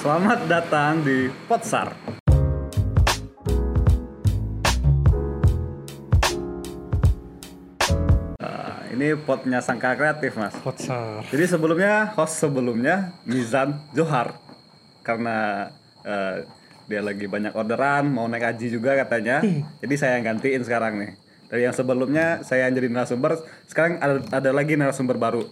Selamat datang di Potsar. Nah, ini potnya Sangka Kreatif, Mas. Potsar. Jadi sebelumnya host sebelumnya Mizan Johar karena eh, dia lagi banyak orderan mau naik haji juga katanya. Jadi saya yang gantiin sekarang nih. Dari yang sebelumnya saya yang jadi narasumber, sekarang ada, ada lagi narasumber baru.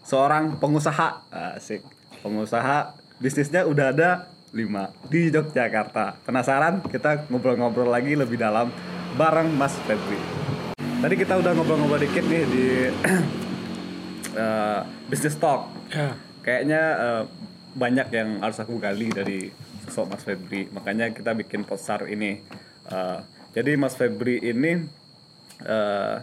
Seorang pengusaha, asik. Pengusaha bisnisnya udah ada lima di Yogyakarta. Penasaran? Kita ngobrol-ngobrol lagi lebih dalam bareng Mas Febri. Tadi kita udah ngobrol-ngobrol dikit nih di eh, Business Talk Ya. kayaknya eh, banyak yang harus aku gali dari sosok Mas Febri makanya kita bikin poster ini Eh, jadi Mas Febri ini eh,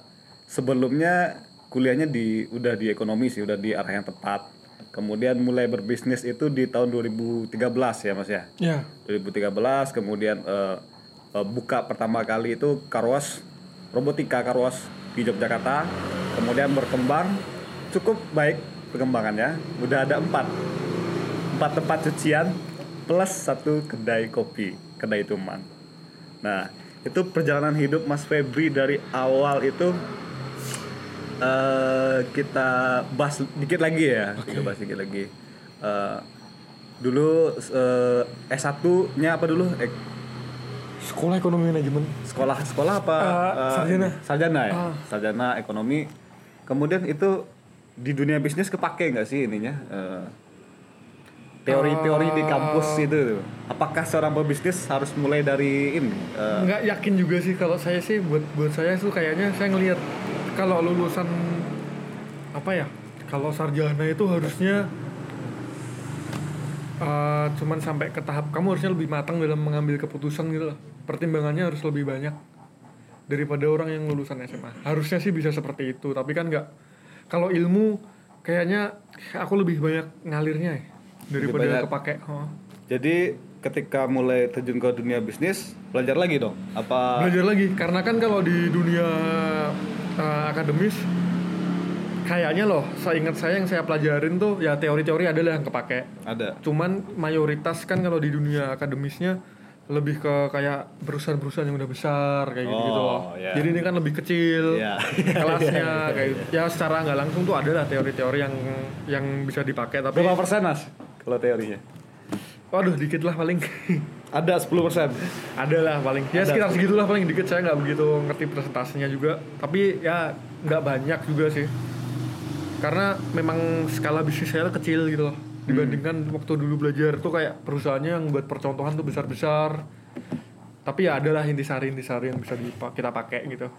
sebelumnya kuliahnya di udah di ekonomi sih udah di arah yang tepat kemudian mulai berbisnis itu di tahun 2013 ya Mas ya? Ya. 2013 kemudian eh, eh, buka pertama kali itu karwas robotika karwas di Yogyakarta. Kemudian berkembang cukup baik perkembangannya. Udah ada empat. Empat tempat cucian plus satu kedai kopi kedai tuman nah itu perjalanan hidup Mas Febri dari awal itu eh kita bahas dikit lagi ya. Kita bahas dikit lagi. Eh, dulu eh, S1 nya apa dulu? Eh, Sekolah ekonomi manajemen. sekolah sekolah apa? Eh, Eh, sarjana. sarjana ya? Ah. sarjana ekonomi. Kemudian itu di dunia bisnis kepake nggak sih ininya? Eh, teori-teori di kampus itu. Apakah seorang pebisnis harus mulai dari ini? Eh, Nggak yakin juga sih. Kalau saya sih buat buat saya tuh kayaknya saya ngelihat kalau lulusan apa ya? Kalau sarjana itu harusnya eh, cuman sampai ke tahap kamu harusnya lebih matang dalam mengambil keputusan gitu loh. Pertimbangannya harus lebih banyak daripada orang yang lulusan SMA. Harusnya sih bisa seperti itu, tapi kan nggak. Kalau ilmu kayaknya aku lebih banyak ngalirnya ya daripada banyak. kepake. Oh. jadi ketika mulai terjun ke dunia bisnis belajar lagi dong apa belajar lagi karena kan kalau di dunia uh, akademis kayaknya loh saya ingat saya yang saya pelajarin tuh ya teori-teori adalah yang kepake. Ada. Cuman mayoritas kan kalau di dunia akademisnya lebih ke kayak perusahaan-perusahaan yang udah besar kayak gitu gitu loh. Oh, ya. jadi ini kan lebih kecil Iya. kelasnya kayak ya secara nggak langsung tuh adalah teori-teori yang yang bisa dipakai tapi berapa persen mas kalau teorinya waduh dikit lah paling. Ada 10 persen. Ada lah paling. Ya Ada. sekitar segitulah paling. Dikit saya nggak begitu ngerti presentasinya juga. Tapi ya nggak banyak juga sih. Karena memang skala bisnis saya kecil gitu loh. Dibandingkan waktu dulu belajar tuh kayak perusahaannya yang buat percontohan tuh besar besar tapi ya adalah intisari intisari yang bisa kita pakai gitu.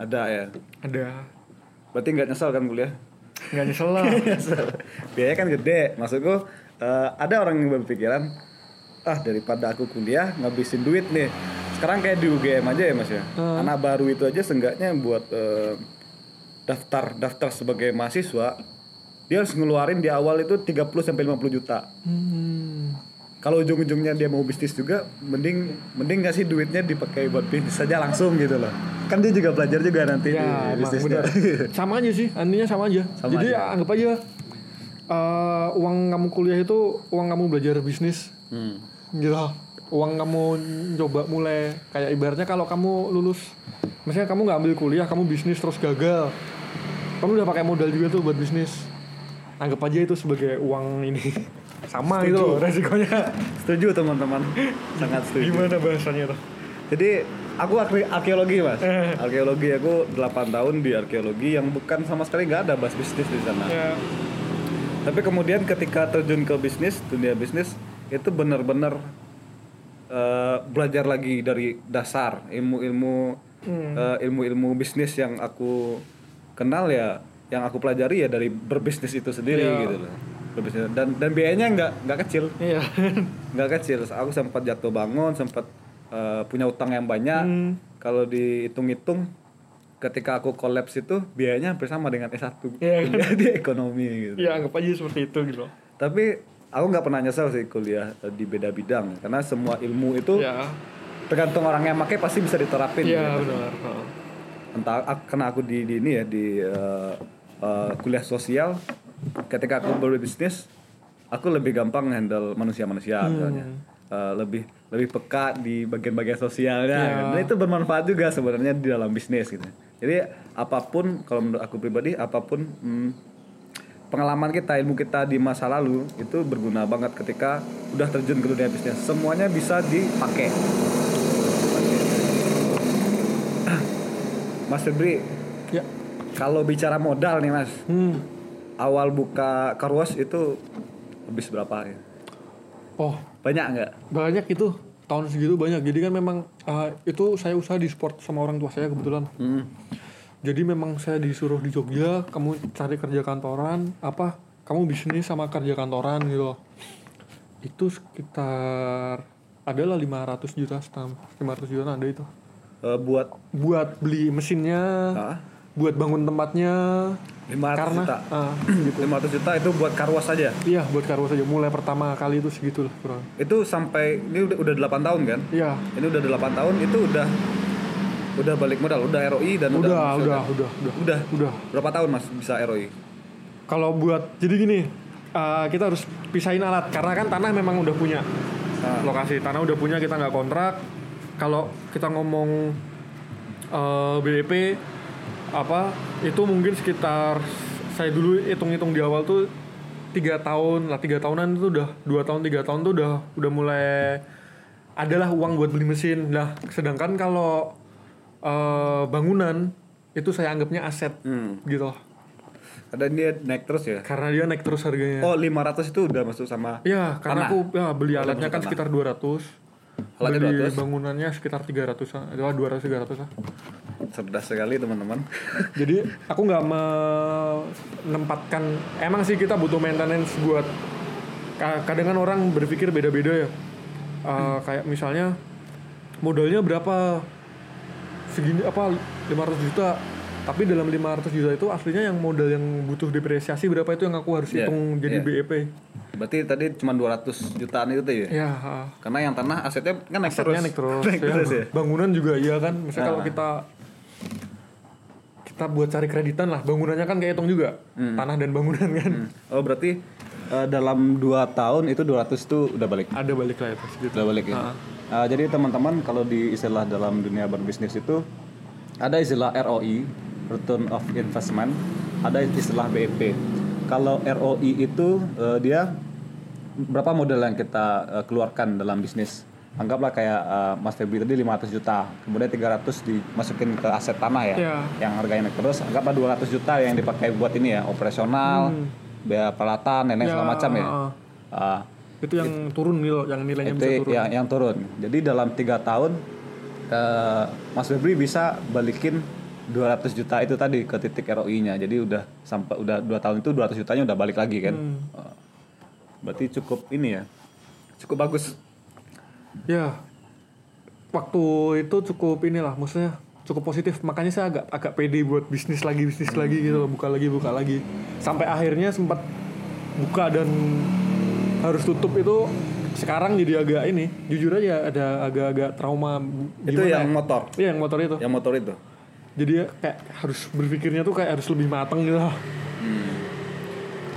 Ada ya? Ada. Berarti nggak nyesel kan kuliah? Nggak nyesel lah. Biaya kan gede. Maksudku eh, ada orang yang berpikiran ah daripada aku kuliah ngabisin duit nih. Sekarang kayak di UGM aja ya mas ya? Anak baru itu aja seenggaknya buat eh, daftar daftar sebagai mahasiswa dia harus ngeluarin di awal itu 30 sampai 50 juta. Hmm. kalau ujung-ujungnya dia mau bisnis juga mending mending nggak sih duitnya dipakai buat bisnis saja langsung gitu loh. Kan dia juga belajar juga nanti ya di bisnisnya. sama aja sih intinya sama aja. Sama jadi aja. anggap aja eh, uang kamu kuliah itu uang kamu belajar bisnis. Hmm. gitu. Uang kamu coba mulai kayak ibaratnya kalau kamu lulus misalnya kamu nggak ambil kuliah kamu bisnis terus gagal. Kamu udah pakai modal juga tuh buat bisnis. Anggap aja itu sebagai uang ini. Sama Setuju. gitu loh resikonya. Setuju teman-teman. Sangat setuju. Gimana bahasanya tuh? Jadi aku arke- arkeologi mas, Eh. arkeologi aku 8 tahun di arkeologi yang bukan sama sekali nggak ada bahas bisnis di sana. ya Tapi kemudian ketika terjun ke bisnis, dunia bisnis itu benar-benar eh, belajar lagi dari dasar ilmu-ilmu eh, ilmu-ilmu bisnis yang aku kenal ya, yang aku pelajari ya dari berbisnis itu sendiri Iya. gitu loh. Berbisnis dan dan biayanya nggak nggak kecil. iya nggak kecil aku sempat jatuh bangun sempat eh, punya utang yang banyak Hmm. kalau dihitung-hitung ketika aku kolaps itu biayanya hampir sama dengan S1 Iya kan? di ekonomi gitu ya anggap aja seperti itu gitu tapi aku nggak pernah nyesel sih kuliah eh, di beda bidang karena semua ilmu itu ya tergantung orang yang pakai pasti bisa diterapin iya gitu. benar entah ak- karena aku di, di ini ya di eh, eh, kuliah sosial ketika aku berbisnis aku lebih gampang handle manusia-manusia Hmm. misalnya. Eh, lebih lebih peka di bagian-bagian sosialnya Ya. kan. dan itu bermanfaat juga sebenarnya di dalam bisnis gitu jadi apa pun kalau menurut aku pribadi apa pun hmm, pengalaman kita ilmu kita di masa lalu itu berguna banget ketika udah terjun ke dunia bisnis semuanya bisa dipakai Mas Febri Ya. kalau bicara modal nih Mas Hmm. awal buka car wash itu habis berapa ya? Oh, banyak nggak banyak itu tahun segitu banyak. Jadi kan memang uh, itu saya usaha di sport sama orang tua saya kebetulan. Hmm. Jadi memang saya disuruh di Jogja, kamu cari kerja kantoran, apa? Kamu bisnis sama kerja kantoran gitu. loh. Itu sekitar adalah 500 juta setahun. 500 juta ada itu. Eh, buat Buat beli mesinnya, ah, buat bangun tempatnya. 500 karena juta ah, 500 juta itu buat car wash saja iya buat karwo saja. Mulai pertama kali itu segitu lah kurang. itu sampai ini udah udah 8 tahun kan Iya. ini udah 8 tahun itu udah udah balik modal udah ROI dan Udah, udah udah, udah, udah. udah Udah. berapa tahun mas bisa ROI Kalau buat jadi gini, uh, kita harus pisahin alat karena kan tanah memang udah punya Ah. lokasi tanah udah punya kita nggak kontrak. Kalau kita ngomong uh, BEP apa itu mungkin sekitar saya dulu hitung-hitung di awal tuh tiga tahun lah tiga tahunan itu udah dua tahun tiga tahun tuh udah udah mulai adalah uang buat beli mesin lah sedangkan kalau uh, bangunan itu saya anggapnya aset hmm. gitu loh. ada dia naik terus ya karena dia naik terus harganya oh 500 itu udah masuk sama Ya, karena Tanah. aku ya, beli Oh, alatnya kan tanah. sekitar 200. Alatnya beli 200. bangunannya sekitar 300 an Itu 200 300 lah. Cerdas sekali teman-teman. Jadi aku nggak menempatkan emang sih kita butuh maintenance buat ka- kadang kan orang berpikir beda-beda ya. Uh, kayak misalnya modalnya berapa? Segini apa 500 juta. Tapi dalam 500 juta itu aslinya yang modal yang butuh depresiasi berapa itu yang aku harus Iya, hitung jadi iya. BEP berarti tadi cuma 200 jutaan itu tuh ya? Ya uh, karena yang tanah asetnya kan naik asetnya terus. naik terus, naik ya. terus ya? Bangunan juga iya kan. Misalnya kalau Ah. kita kita buat cari kreditan lah. Bangunannya kan kehitung juga. Hmm. tanah dan bangunan kan. Oh berarti eh, dalam 2 tahun itu 200 tuh udah balik? Ada balik lah itu. Segitu. Udah balik ya? Ah. Uh, jadi teman-teman kalau di istilah dalam dunia berbisnis itu ada istilah ROI return of investment. Ada istilah BEP kalau ROI itu uh, dia berapa modal yang kita uh, keluarkan dalam bisnis anggaplah kayak uh, Mas Febri tadi 500 juta kemudian 300 dimasukin ke aset tanah ya Iya. yang harganya naik terus anggaplah 200 juta yang dipakai buat ini ya operasional biaya peralatan dan lain Hmm. Ya, segala macam ya ah. Uh, itu yang turun nil yang nilainya bisa itu turun yang yang turun. Jadi dalam tiga tahun eh, Mas Febri bisa balikin 200 juta itu tadi ke titik ROI-nya. Jadi udah sampai udah dua tahun itu 200 jutanya udah balik lagi kan. Hmm. Eh, Berarti cukup ini ya. Cukup bagus. Ya waktu itu cukup inilah maksudnya cukup positif makanya saya agak agak pede buat bisnis lagi bisnis lagi gitu loh buka lagi buka lagi sampai akhirnya sempat buka dan harus tutup itu sekarang jadi agak ini jujur aja ada agak-agak trauma itu yang ya? motor. iya yang motor itu Yang motor itu. jadi ya kayak harus berpikirnya tuh kayak harus lebih mateng gitu lah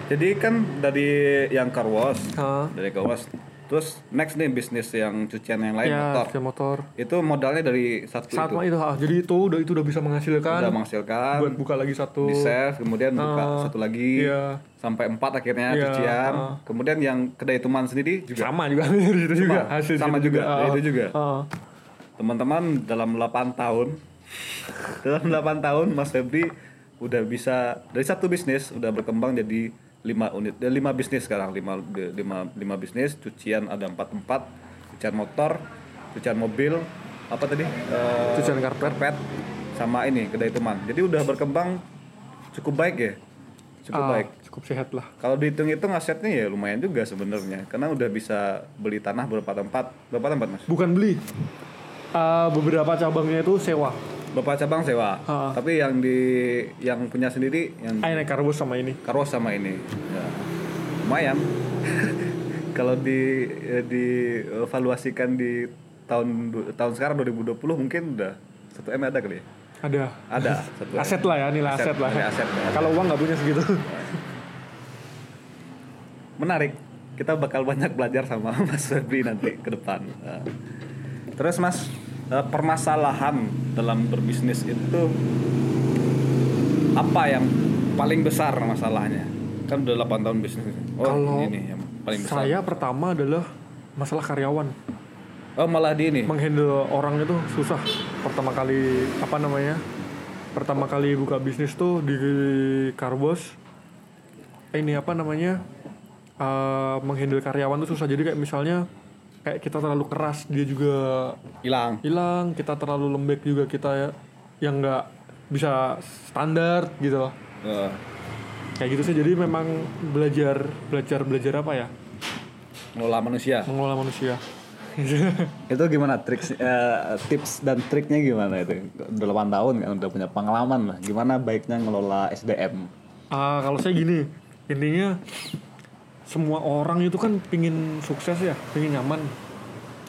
Jadi kan dari yang car wash, dari car wash. Terus next nih bisnis yang cucian yang lain ya motor. motor Itu modalnya dari satu saat itu. itu ah, jadi itu udah itu udah bisa menghasilkan Udah menghasilkan. buat buka lagi satu di save kemudian buka Ah, satu lagi iya. sampai empat akhirnya Iya, cucian ah. kemudian yang kedai tuman sendiri juga sama juga itu juga hasil sama situ juga, Ah, itu juga. ah. teman-teman dalam 8 tahun dalam 8 tahun Mas Febri udah bisa dari satu bisnis udah berkembang jadi lima unit dan lima bisnis sekarang lima lima lima bisnis cucian ada empat tempat cucian motor cucian mobil apa tadi? Eh, Cucian karpet. karpet sama ini kedai teman. Jadi udah berkembang cukup baik ya? Cukup Ah, baik. cukup sehat lah. Kalau dihitung-hitung asetnya ya lumayan juga sebenarnya karena udah bisa beli tanah beberapa tempat berapa tempat mas? Bukan beli. Ah, beberapa cabangnya itu sewa Bapak cabang sewa, Ha. tapi yang di yang punya sendiri yang ah naik karbos sama ini Karwas sama ini, ya. lumayan. Kalau di eh, dievaluasikan di tahun tahun sekarang 2020 mungkin udah satu m ada kali ya? ada Ada satu M. aset lah ya nilai Aset, aset, lah nilai aset, ya. kalau uang nggak punya segitu Menarik. kita bakal banyak belajar sama Mas Febri nanti ke depan. Eh, terus Mas, eh, permasalahan dalam berbisnis itu apa yang paling besar masalahnya? Kan udah 8 tahun bisnis. Oh, Kalau ini yang paling besar. Saya pertama adalah masalah karyawan. Oh, malah di ini. Menghandle orang itu susah. Pertama kali apa namanya? Pertama kali buka bisnis tuh di Karbos. Ini apa namanya? eh, menghandle karyawan tuh susah. Jadi kayak misalnya kayak kita terlalu keras, dia juga Hilang. hilang. Kita terlalu lembek juga kita ya, yang nggak bisa standar gitu loh. Eh, Kayak gitu sih. Jadi memang belajar belajar belajar apa ya? ngelola manusia. Mengelola manusia. itu gimana triks eh, tips dan triknya gimana itu? Udah 8 tahun kan udah punya pengalaman lah. Gimana baiknya ngelola SDM? Ah, kalau saya gini, intinya semua orang itu kan pingin sukses ya, pingin nyaman.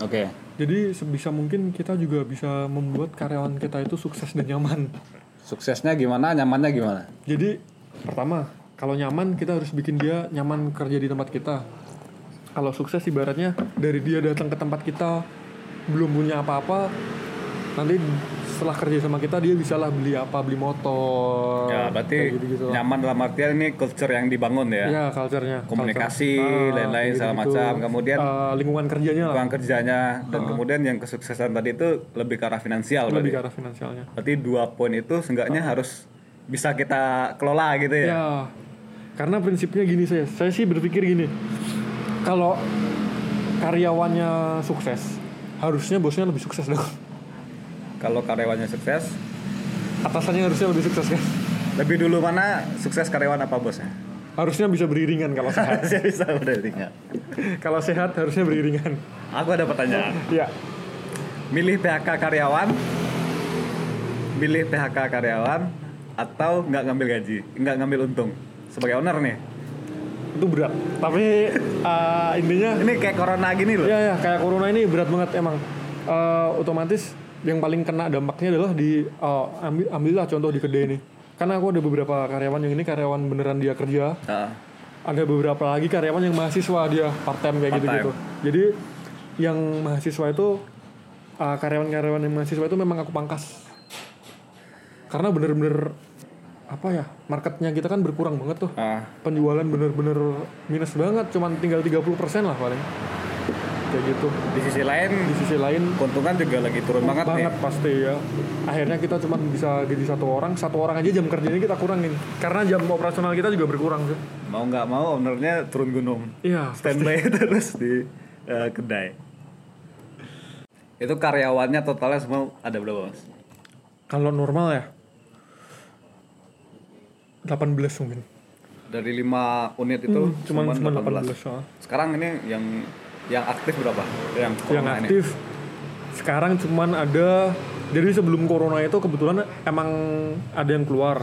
Oke. Jadi sebisa mungkin kita juga bisa membuat karyawan kita itu sukses dan nyaman. Suksesnya gimana? Nyamannya gimana? Jadi pertama, kalau nyaman kita harus bikin dia nyaman kerja di tempat kita. Kalau sukses ibaratnya dari dia datang ke tempat kita belum punya apa-apa, nanti setelah kerja sama kita dia bisa lah beli apa, beli motor. Ya, berarti kayak gitu-gitu lah. nyaman dalam artian ini culture yang dibangun ya. Ya, culture-nya. Komunikasi, Culture. lain-lain, segala gitu-gitu. macam. Kemudian Eh, lingkungan kerjanya lah. Ruang kerjanya dan kemudian yang kesuksesan tadi itu lebih ke arah finansial Lebih berarti. ke arah finansialnya. Berarti dua poin itu seenggaknya harus bisa kita kelola gitu ya. Ya, karena prinsipnya gini saya, saya sih berpikir gini, kalau karyawannya sukses, harusnya bosnya lebih sukses dong. Kalau karyawannya sukses, Atasannya harusnya lebih sukses kan. lebih dulu mana sukses karyawan apa bosnya? Harusnya bisa beriringan kalau sehat. Saya bisa ingat. kalau sehat harusnya beriringan. Aku ada pertanyaan. Ya, Milih PHK karyawan, milih PHK karyawan atau nggak ngambil gaji, nggak ngambil untung sebagai owner nih. itu berat. Tapi eh, intinya, Ini kayak corona gini loh. ya ya kayak corona ini berat banget emang. Eh, otomatis yang paling kena dampaknya adalah di eh, ambil ambillah contoh di kedai ini. Karena aku ada beberapa karyawan yang ini karyawan beneran dia kerja, Heeh. ada beberapa lagi karyawan yang mahasiswa dia part time kayak Part gitu gitu jadi yang mahasiswa itu uh, karyawan-karyawan yang mahasiswa itu memang aku pangkas. Karena bener-bener apa ya marketnya kita kan berkurang banget tuh. Ah, penjualan bener-bener minus banget cuman tinggal 30% lah paling kayak gitu di sisi lain di sisi lain keuntungan juga lagi turun banget, nih. pasti ya akhirnya kita cuma bisa jadi satu orang satu orang aja jam kerjanya kita kurangin karena jam operasional kita juga berkurang sih Mau nggak mau ownernya turun gunung. iya Standby terus di eh, kedai. Itu karyawannya totalnya semua ada berapa mas? Kalau normal ya 18 mungkin. Dari 5 unit itu cuman cuman 18. 18 soal. Sekarang ini yang yang aktif berapa? Yang Yang corona ini? aktif sekarang cuman ada jadi sebelum corona itu kebetulan emang ada yang keluar.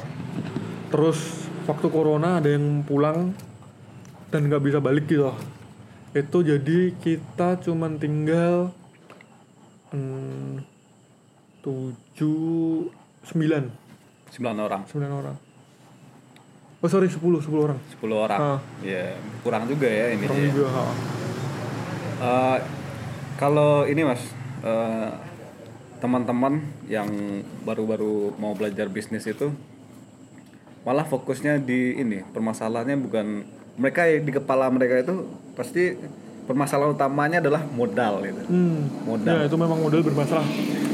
Terus waktu corona ada yang pulang dan nggak bisa balik gitu. Itu jadi kita cuman tinggal hmm, 7 9 9 orang, 9 orang. Oh sorry 10 10 orang. 10 orang. Ah. Ya, kurang juga ya ini. Kurang ya. juga. ha. Eh, kalau ini mas, eh, teman-teman yang baru-baru mau belajar bisnis itu malah fokusnya di ini permasalahannya bukan mereka di kepala mereka itu pasti permasalahan utamanya adalah modal gitu. Hmm. Modal. Ya itu memang modal bermasalah.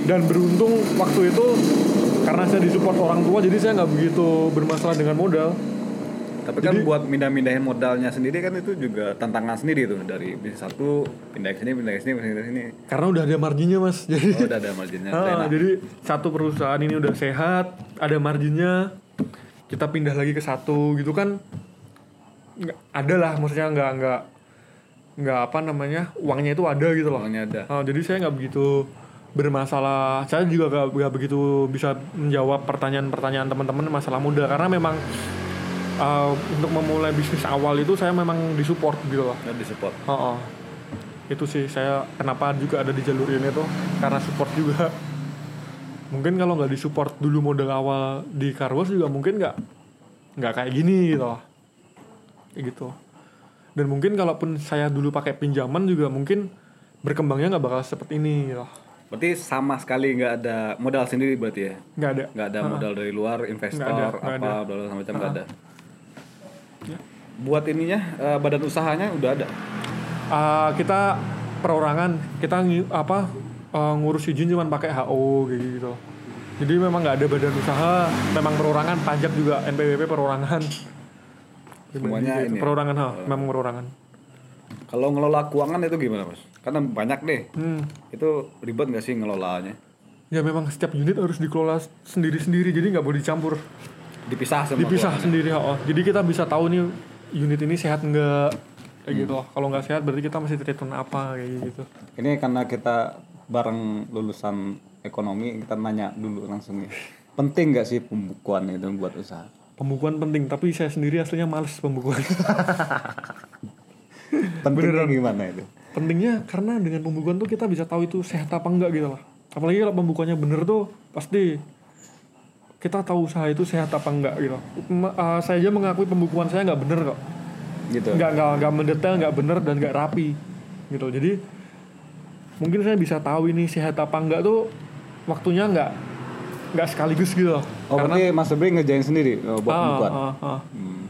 Dan beruntung waktu itu karena saya disupport orang tua jadi saya nggak begitu bermasalah dengan modal. Tapi kan buat mindah-mindahin modalnya sendiri kan itu juga tantangan sendiri tuh dari bisnis satu pindah ke sini, pindah ke sini, pindah ke sini. Karena udah ada marginnya mas. Jadi Oh, udah ada marginnya. Ah, jadi satu perusahaan ini udah sehat, ada marginnya, kita pindah lagi ke satu gitu kan, nggak ada lah, maksudnya nggak nggak nggak apa namanya uangnya itu ada gitu loh. Uangnya ada. Ah, jadi saya nggak begitu bermasalah. Saya juga nggak nggak begitu bisa menjawab pertanyaan-pertanyaan teman-teman masalah modal karena memang ah, untuk memulai bisnis awal itu saya memang disupport gitu loh. Dan disupport. Oh, oh. Itu sih saya kenapa juga ada di jalur ini tuh karena support juga. Mungkin kalau nggak disupport dulu modal awal di Carwas juga mungkin nggak nggak kayak gini gitu. loh. Kayak gitu. dan mungkin kalaupun saya dulu pakai pinjaman juga mungkin berkembangnya nggak bakal seperti ini gitu. Berarti sama sekali nggak ada modal sendiri berarti ya? nggak ada Nggak ada modal dari luar, investor, Nggak ada, apa, ada. bla bla macam nggak ada. Buat ininya, eh, badan usahanya udah ada. Ah, kita perorangan kita apa eh, ngurus izin cuman pakai HO kayak gitu jadi memang nggak ada badan usaha memang perorangan pajak juga NPWP perorangan Semuanya Gitu, ini ya? perorangan ha, memang perorangan Kalau ngelola keuangan itu gimana mas? Karena banyak deh. hmm. Itu ribet nggak sih ngelolanya? ya memang setiap unit harus dikelola sendiri-sendiri jadi nggak boleh dicampur Dipisah sama dipisah keuangan. sendiri ha. jadi kita bisa tahu nih unit ini sehat nggak? Kayak gitu kalau nggak sehat berarti kita masih treatment apa kayak gitu. Ini karena kita bareng lulusan ekonomi, kita nanya dulu langsung nih. Penting nggak sih pembukuan itu buat usaha? pembukuan penting tapi saya sendiri aslinya males pembukuan. Pentingnya gimana itu? pentingnya karena dengan pembukuan tuh kita bisa tahu itu sehat apa enggak gitu loh. Apalagi kalau pembukuannya bener tuh pasti kita tahu usaha itu sehat apa enggak gitu uh, saya aja mengakui pembukuan saya nggak bener kok Gitu. nggak nggak nggak mendetail nggak bener dan nggak rapi gitu jadi mungkin saya bisa tahu ini sehat apa enggak tuh waktunya nggak nggak sekaligus gitu loh Oh, berarti Mas Febri ngejain sendiri oh, buat Ah, pembukuan? ah, ah. Hmm.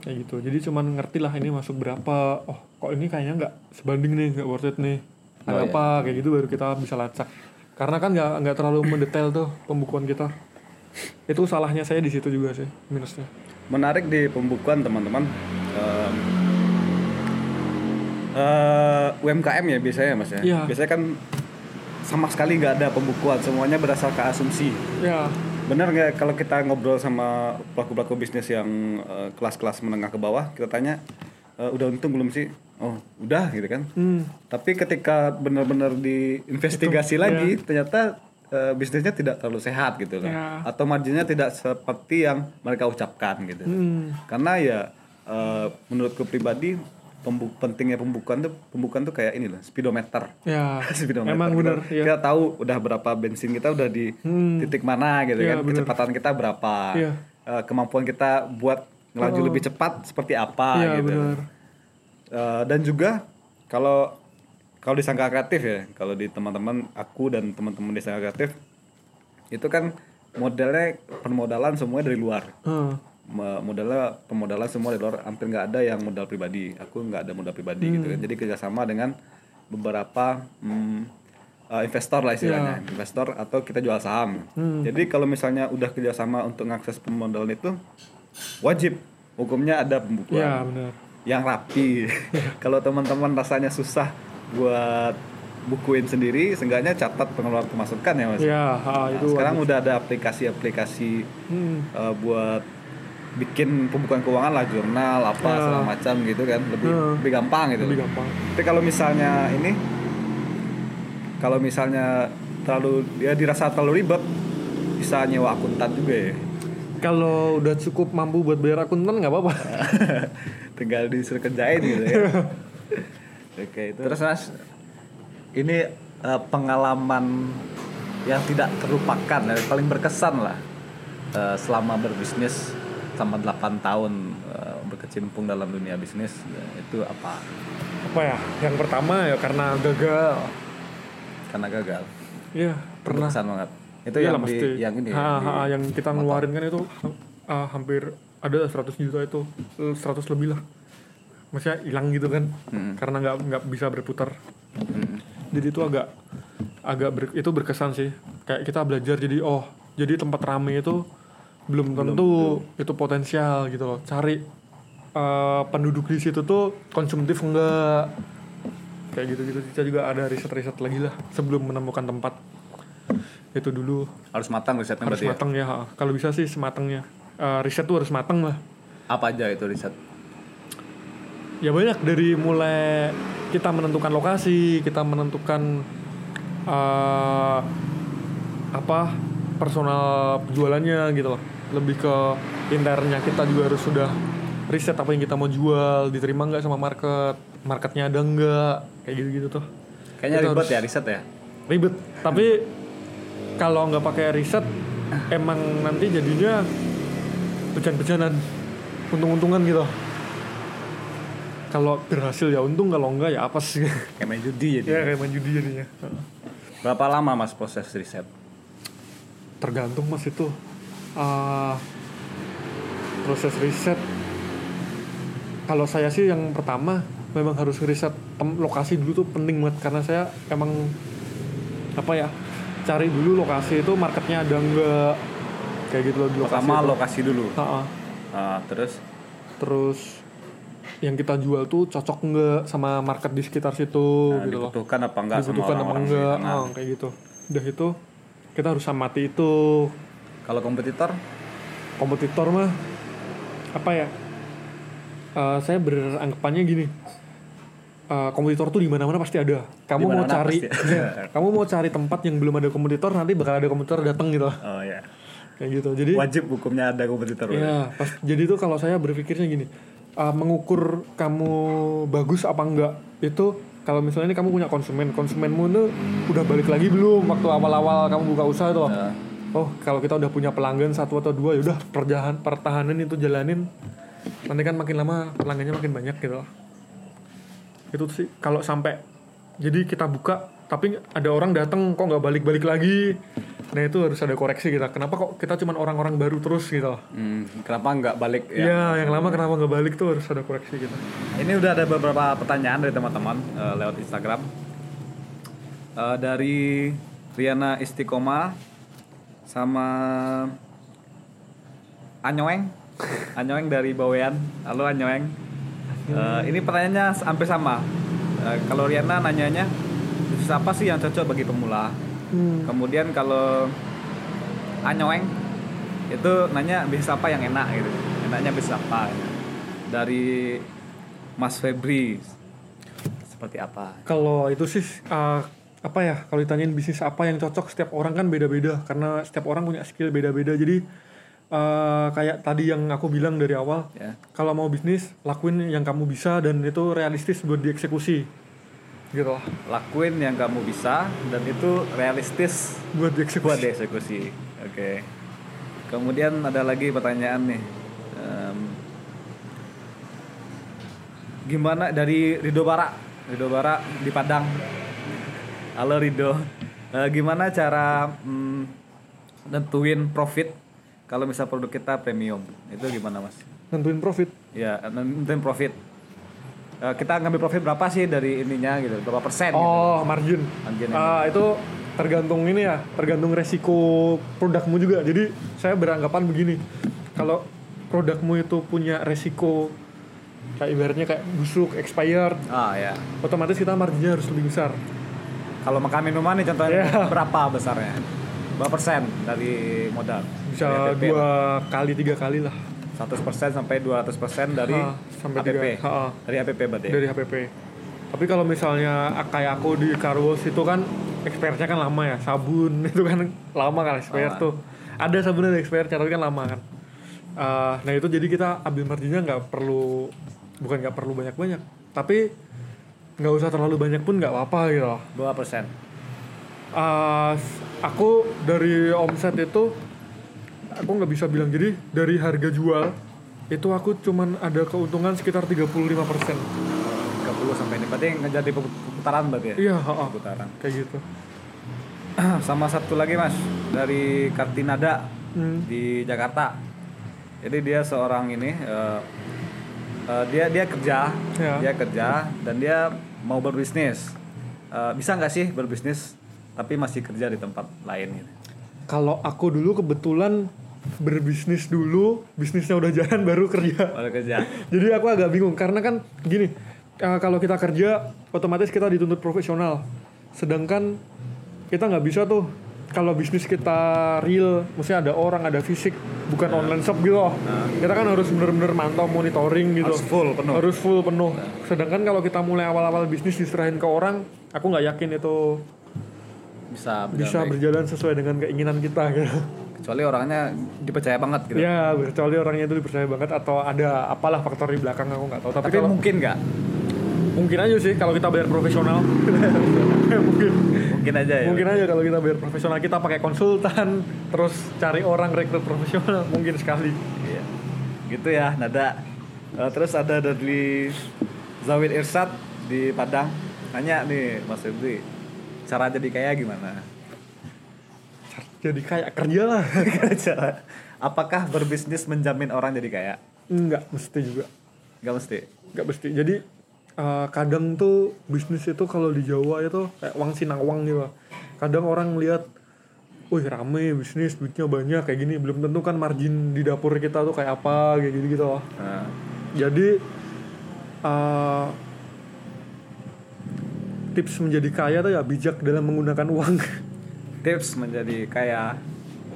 kayak gitu jadi cuman ngerti lah ini masuk berapa oh kok ini kayaknya nggak sebanding nih nggak worth it nih Oh, iya. apa kayak gitu baru kita bisa lacak karena kan nggak nggak terlalu mendetail tuh pembukuan kita itu salahnya saya di situ juga sih minusnya Menarik di pembukuan teman-teman. Em, eh, UMKM ya biasanya mas ya. Iya. Biasanya kan sama sekali nggak ada pembukuan, semuanya berdasarkan asumsi. ya Benar nggak kalau kita ngobrol sama pelaku-pelaku bisnis yang eh, kelas-kelas menengah ke bawah, kita tanya, "Eh, udah untung belum sih? Oh, udah gitu kan. hmm, Tapi ketika benar-benar diinvestigasi lagi, ternyata eh, bisnisnya tidak terlalu sehat gitu loh. Ya. Atau marginnya tidak seperti yang mereka ucapkan gitu. hmm, Karena ya eh, menurutku pribadi pembu- pentingnya pembukaan tuh pembukaan tuh kayak ini loh, speedometer. ya speedometer. emang Kita- bener ya Kita tahu udah berapa bensin kita udah di Hmm. titik mana gitu Iya, kan. bener. Kecepatan kita berapa. Iya. Eh, kemampuan kita buat ngelaju Oh. lebih cepat seperti apa Iya, gitu. bener. Eh, dan juga kalau kalau di Sangka Kreatif ya, kalau di teman-teman aku dan teman-teman di Sangka Kreatif itu kan modelnya permodalan semuanya dari luar. Hmm, Mo- Modalnya pemodalan semua dari luar, hampir nggak ada yang modal pribadi. Aku nggak ada modal pribadi gitu kan. Jadi kerjasama dengan beberapa hmm, eh, investor lah istilahnya, investor atau kita jual saham. Jadi kalau misalnya udah kerjasama untuk mengakses pemodalan itu wajib hukumnya ada pembukuan ya benar yang rapi. Kalau teman-teman rasanya susah buat bukuin sendiri, seenggaknya catat pengeluaran pemasukan ya mas. ya ah, Nah, itu sekarang udah ada aplikasi-aplikasi hmm, eh, buat bikin pembukuan keuangan lah, jurnal apa Ya. segala macam gitu kan, lebih Ya. lebih gampang gitu. lebih gampang Tapi kalau misalnya ini, kalau misalnya terlalu dia dirasa terlalu ribet, bisa nyewa akuntan juga ya. kalau udah cukup mampu buat bayar akuntan nggak apa-apa tinggal disuruh kerjain gitu ya oke itu. Terus mas? Ini eh, pengalaman yang tidak terlupakan yang paling berkesan lah eh, selama berbisnis selama 8 tahun eh, berkecimpung dalam dunia bisnis ya, itu apa? Apa ya? Yang pertama ya karena gagal. Karena gagal? Iya pernah. Berkesan banget. Itu Iyalah, yang di yang ini ya, Ha, di- ha, yang kita ngeluarin kan itu ah, hampir ada 100 juta itu. Eh, 100 lebih lah maksudnya hilang gitu kan Hmm. karena nggak nggak bisa berputar. Hmm. jadi itu agak agak ber- itu berkesan sih. Kayak kita belajar jadi oh jadi tempat rame itu belum tentu itu potensial gitu loh. Cari eh, penduduk di situ tuh konsumtif enggak kayak gitu gitu kita juga ada riset riset lagi lah sebelum menemukan tempat itu dulu. Harus matang risetnya harus berarti ya? matang ya ha. kalau bisa sih sematangnya. Eh, riset tuh harus matang lah. Apa aja itu riset ya banyak dari mulai kita menentukan lokasi kita menentukan eh, apa personal jualannya gitu loh. Lebih ke internnya kita juga harus sudah riset apa yang kita mau jual diterima nggak sama market marketnya ada nggak kayak gitu gitu tuh. Kayaknya Itu ribet ya riset ya? Ribet tapi kalau nggak pakai riset emang nanti jadinya pecahan-pecahan untung-untungan gitu kalau berhasil ya untung kalau enggak ya apa sih Kayak main judi jadi. ya kayak main judi jadinya Berapa lama mas proses riset? tergantung mas itu Ah, proses riset kalau saya sih yang pertama memang harus riset lokasi dulu tuh penting banget karena saya emang apa ya cari dulu lokasi itu marketnya ada enggak kayak gitu loh di lokasi Pertama itu. lokasi dulu. Ha-ha. Ah, terus terus yang kita jual tuh cocok enggak sama market di sekitar situ nah, gitu loh. dibutuhkan apa enggak sama dibutuhkan apa orang-orang di enggak. Ah, kayak gitu. Udah itu kita harus amati itu. Kalau kompetitor? Kompetitor mah apa ya? Eh, saya beranggapannya gini. Eh, kompetitor tuh di mana-mana pasti ada. Kamu mau Di mana-mana cari Iya, kamu mau cari tempat yang belum ada kompetitor nanti bakal ada kompetitor datang gitu. Oh ya. kayak gitu. Jadi Wajib hukumnya ada kompetitor. ya pas jadi tuh kalau saya berpikirnya gini eh, mengukur kamu bagus apa enggak itu kalau misalnya ini kamu punya konsumen konsumenmu tuh udah balik lagi belum? Waktu awal-awal kamu buka usaha tuh Nah, oh kalau kita udah punya pelanggan satu atau dua ya udah perjahan pertahanan itu jalanin. Nanti kan makin lama pelanggannya makin banyak gitu loh. Itu sih kalau sampai jadi kita buka tapi ada orang datang kok nggak balik-balik lagi nah itu harus ada koreksi kita kenapa kok kita cuman orang-orang baru terus gitu hmm, kenapa nggak balik ya? Iya, yang lama kenapa nggak balik tuh harus ada koreksi kita. Ini udah ada beberapa pertanyaan dari teman-teman eh, lewat Instagram. Eh, dari Riana Istiqomah sama Anyoeng. Anyoeng dari Bawean. Halo Anyoeng. Eh, ini pertanyaannya hampir sama. Eh, kalau Riana nanyanya bisnis apa sih yang cocok bagi pemula? Kemudian kalau Anyoeng itu nanya bisnis apa yang enak gitu. Enaknya bisnis apa? gitu. Dari Mas Febri seperti apa? Kalau itu sih uh, apa ya? Kalau ditanyain bisnis apa yang cocok setiap orang kan beda-beda karena setiap orang punya skill beda-beda. Jadi uh, kayak tadi yang aku bilang dari awal, Ya. kalau mau bisnis lakuin yang kamu bisa dan itu realistis buat dieksekusi. Gitu. Lakuin yang kamu bisa dan itu realistis Buat dieksekusi. buat dieksekusi. Oke. Kemudian ada lagi pertanyaan nih. Em, gimana dari Rido Bara? Rido Bara di Padang. Halo Rido. Eh, gimana cara mm, nentuin profit kalau misal produk kita premium? Itu gimana Mas? Nentuin profit. Ya, nentuin profit. Eh, kita ngambil profit berapa sih dari ininya gitu? Berapa persen? gitu? Oh, margin. Margin ya. Ah, itu tergantung ini ya, tergantung resiko produkmu juga. Jadi saya beranggapan begini, kalau produkmu itu punya resiko kayak ibaratnya kayak busuk, expired, Ah ya. otomatis kita marginnya harus lebih besar. Kalau makan minuman nih contohnya Iya. berapa besarnya? Berapa persen dari modal? Bisa dua kali tiga kali lah 100% sampai 200% dari sampai APP. ah. Dari APP berarti. ya? dari HPP. Tapi kalau misalnya kayak aku di Carwos itu kan expirednya kan lama ya, sabun itu kan lama kan expired Lama. tuh. Ada sabun ada expirednya tapi kan lama kan. Ah, nah itu jadi kita ambil marginnya nggak perlu bukan nggak perlu banyak banyak, tapi nggak usah terlalu banyak pun nggak apa-apa gitu. loh. 2%. Ah, aku dari omset itu aku nggak bisa bilang jadi dari harga jual itu aku cuman ada keuntungan sekitar 35% 30 sampai ini. Berarti jadi putaran berarti ya? Iya, ha-ha. Putaran. kayak gitu. Sama satu lagi Mas, dari Kartinada Hmm. di Jakarta. Jadi dia seorang ini eh, eh, dia dia kerja, Ya. dia kerja dan dia mau berbisnis. Eh, bisa nggak sih berbisnis tapi masih kerja di tempat lain gitu? Kalau aku dulu kebetulan berbisnis dulu, bisnisnya udah jalan baru kerja. Baru kerja. Jadi aku agak bingung karena kan gini, eh, kalau kita kerja otomatis kita dituntut profesional. Sedangkan kita nggak bisa tuh kalau bisnis kita real, maksudnya ada orang, ada fisik, bukan online shop gitu loh. Kita kan harus bener-bener mantau monitoring gitu. Harus full penuh. Harus full penuh. Sedangkan kalau kita mulai awal-awal bisnis diserahin ke orang, aku nggak yakin itu Bisa berjalan bisa baik. berjalan sesuai dengan keinginan kita gitu. Kecuali orangnya dipercaya banget gitu. Ya, kecuali orangnya itu dipercaya banget atau ada apalah faktor di belakang aku nggak tahu. Tapi, Tapi kalau mungkin nggak? mungkin aja sih kalau kita bayar profesional. mungkin Mungkin aja ya. mungkin aja kalau kita bayar profesional kita pakai konsultan terus cari orang rekrut profesional mungkin sekali. Iya. Gitu ya, nada. Eh, terus ada dari Zawid Irsad di Padang nanya nih Mas Febri cara jadi kaya gimana jadi kayak kerja lah cara apakah berbisnis menjamin orang jadi kaya? Nggak mesti juga. Nggak mesti? Nggak mesti. Jadi eh, kadang tuh bisnis itu kalau di Jawa itu kayak uang sinawang gitu. Kadang orang lihat wih rame bisnis duitnya banyak kayak gini. Belum tentu kan margin di dapur kita tuh kayak apa kayak gitu gitu loh. Nah, jadi eh, tips menjadi kaya tuh ya bijak dalam menggunakan uang tips menjadi kaya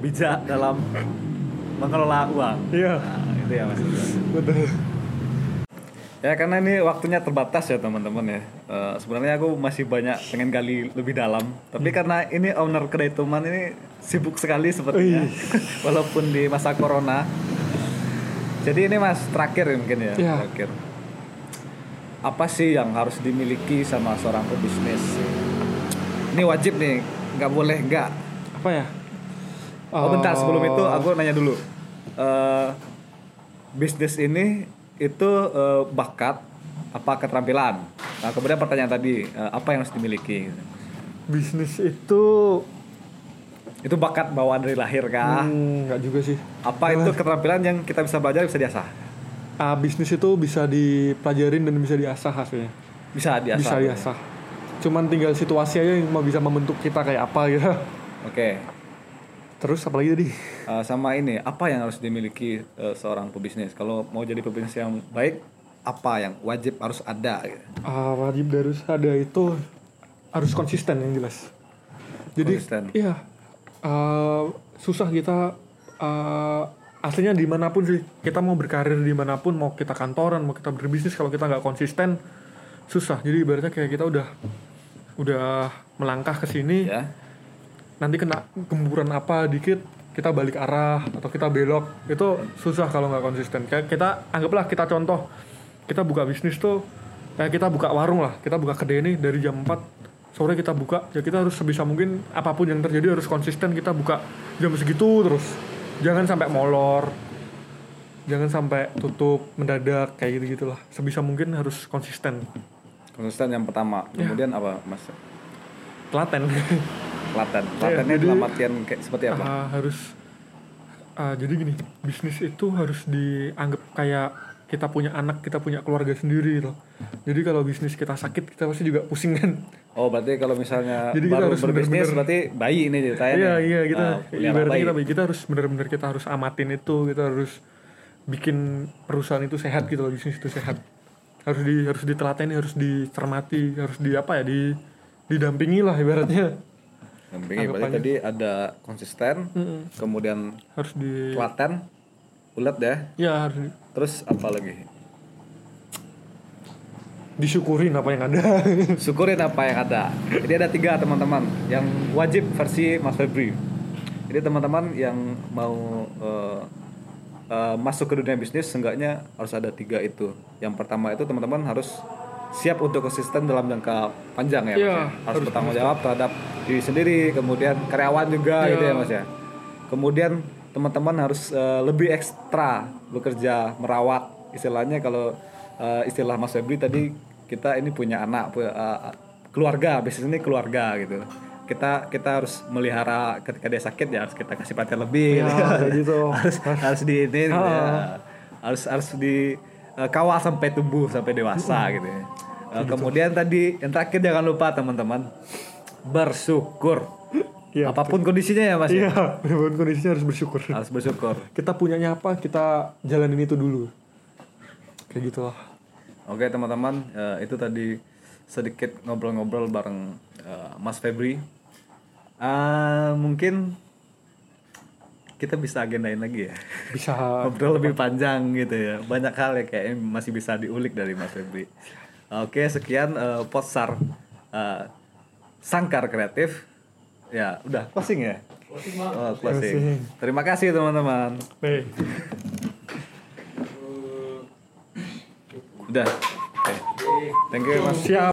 bijak dalam mengelola uang. Iya. Nah, itu ya mas. Betul. Ya karena ini waktunya terbatas ya teman-teman ya. Eh, sebenarnya aku masih banyak pengen gali lebih dalam. Tapi karena ini owner kedai Tuman ini sibuk sekali sepertinya walaupun di masa corona. Jadi ini mas terakhir ya mungkin ya Iya. terakhir. Apa sih yang harus dimiliki sama seorang pebisnis? Ini wajib nih nggak boleh nggak apa ya Oh bentar sebelum itu aku nanya dulu. Eh bisnis ini itu eh, bakat apa keterampilan? Nah kemudian pertanyaan tadi eh, apa yang harus dimiliki? bisnis itu Itu bakat bawaan dari lahir kah? hmm, nggak juga sih Apa itu keterampilan yang kita bisa belajar bisa diasah? Ah, bisnis itu bisa dipelajarin dan bisa diasah hasilnya Bisa diasah. bisa diasah cuman tinggal situasi aja yang mau bisa membentuk kita kayak apa gitu Oke. terus apa lagi tadi Eh, sama ini apa yang harus dimiliki eh, seorang pebisnis? Kalau mau jadi pebisnis yang baik apa yang wajib harus ada? gitu? Ah, wajib harus ada itu harus konsisten yang jelas jadi Konsisten. iya ah, susah kita ah, aslinya di mana pun sih kita mau berkarir di mana pun mau kita kantoran mau kita berbisnis kalau kita nggak konsisten susah jadi ibaratnya kayak kita udah udah melangkah ke sini Ya. nanti kena gemburan apa dikit kita balik arah atau kita belok. Itu susah kalau nggak konsisten. Kayak kita anggaplah kita contoh kita buka bisnis tuh kayak kita buka warung lah kita buka kedai ini dari jam 4 sore kita buka. Ya kita harus sebisa mungkin apa pun yang terjadi harus konsisten kita buka jam segitu terus. Jangan sampai molor jangan sampai tutup mendadak kayak gitu gitulah sebisa mungkin harus konsisten Konsisten yang pertama. Ya. Kemudian apa mas? telaten Telaten. Telatennya jadi- dalam artian kayak seperti apa? Ah, harus ah, jadi gini bisnis itu harus dianggap kayak kita punya anak kita punya keluarga sendiri gitu jadi kalau bisnis kita sakit kita pasti juga pusing kan Oh berarti kalau misalnya Jadi kita baru harus berbisnis bener-bener- berarti bayi ini ceritanya. iya iya kita Ah, pelihara ibaratnya bayi. kita kita harus benar-benar kita harus amatin itu kita harus bikin perusahaan itu sehat gitu loh bisnis itu sehat harus di harus ditelateni harus dicermati harus di apa ya di didampingi lah ibaratnya penting berarti tadi ada konsisten, Mm-mm. kemudian harus di telaten, ulet ya. ya harus di- Terus apa lagi? disyukurin apa yang ada Syukurin apa yang ada. Jadi ada tiga teman-teman yang wajib versi Mas Febri. Jadi teman-teman yang mau eh, eh, masuk ke dunia bisnis, seenggaknya harus ada tiga itu. Yang pertama itu teman-teman harus siap untuk konsisten dalam jangka panjang ya, Mas Iya, ya. Harus harus bertanggung jawab terhadap diri sendiri, kemudian karyawan juga Iya. gitu ya Mas ya. Kemudian teman-teman harus eh, lebih ekstra bekerja merawat istilahnya kalau eh, istilah Mas Febri tadi kita ini punya anak pu- eh, keluarga bisnis ini keluarga gitu kita kita harus melihara ketika dia sakit ya harus kita kasih perhatian lebih Ya, gitu. gitu. harus harus di ini Ah. ya. harus harus di eh, kawal sampai tumbuh sampai dewasa gitu ya. Eh, kemudian tadi yang terakhir jangan lupa teman-teman bersyukur Iya, apa pun kondisinya ya mas ya. Iya, benar kondisinya harus bersyukur. harus bersyukur Kita punyanya apa, kita jalanin itu dulu. Kayak gitu lah. Oke teman-teman, eh, itu tadi sedikit ngobrol-ngobrol bareng eh, Mas Febri. Ah, mungkin kita bisa agendain lagi ya. Bisa Ngobrol lebih panjang gitu ya. Banyak hal ya kayak masih bisa diulik dari Mas Febri. Oke, sekian eh, Potsar eh, Sangkar Kreatif. Ya, udah closing ya? Oh, closing. Closing. Terima kasih teman-teman. Udah. Oke. Thank you Mas. Siap.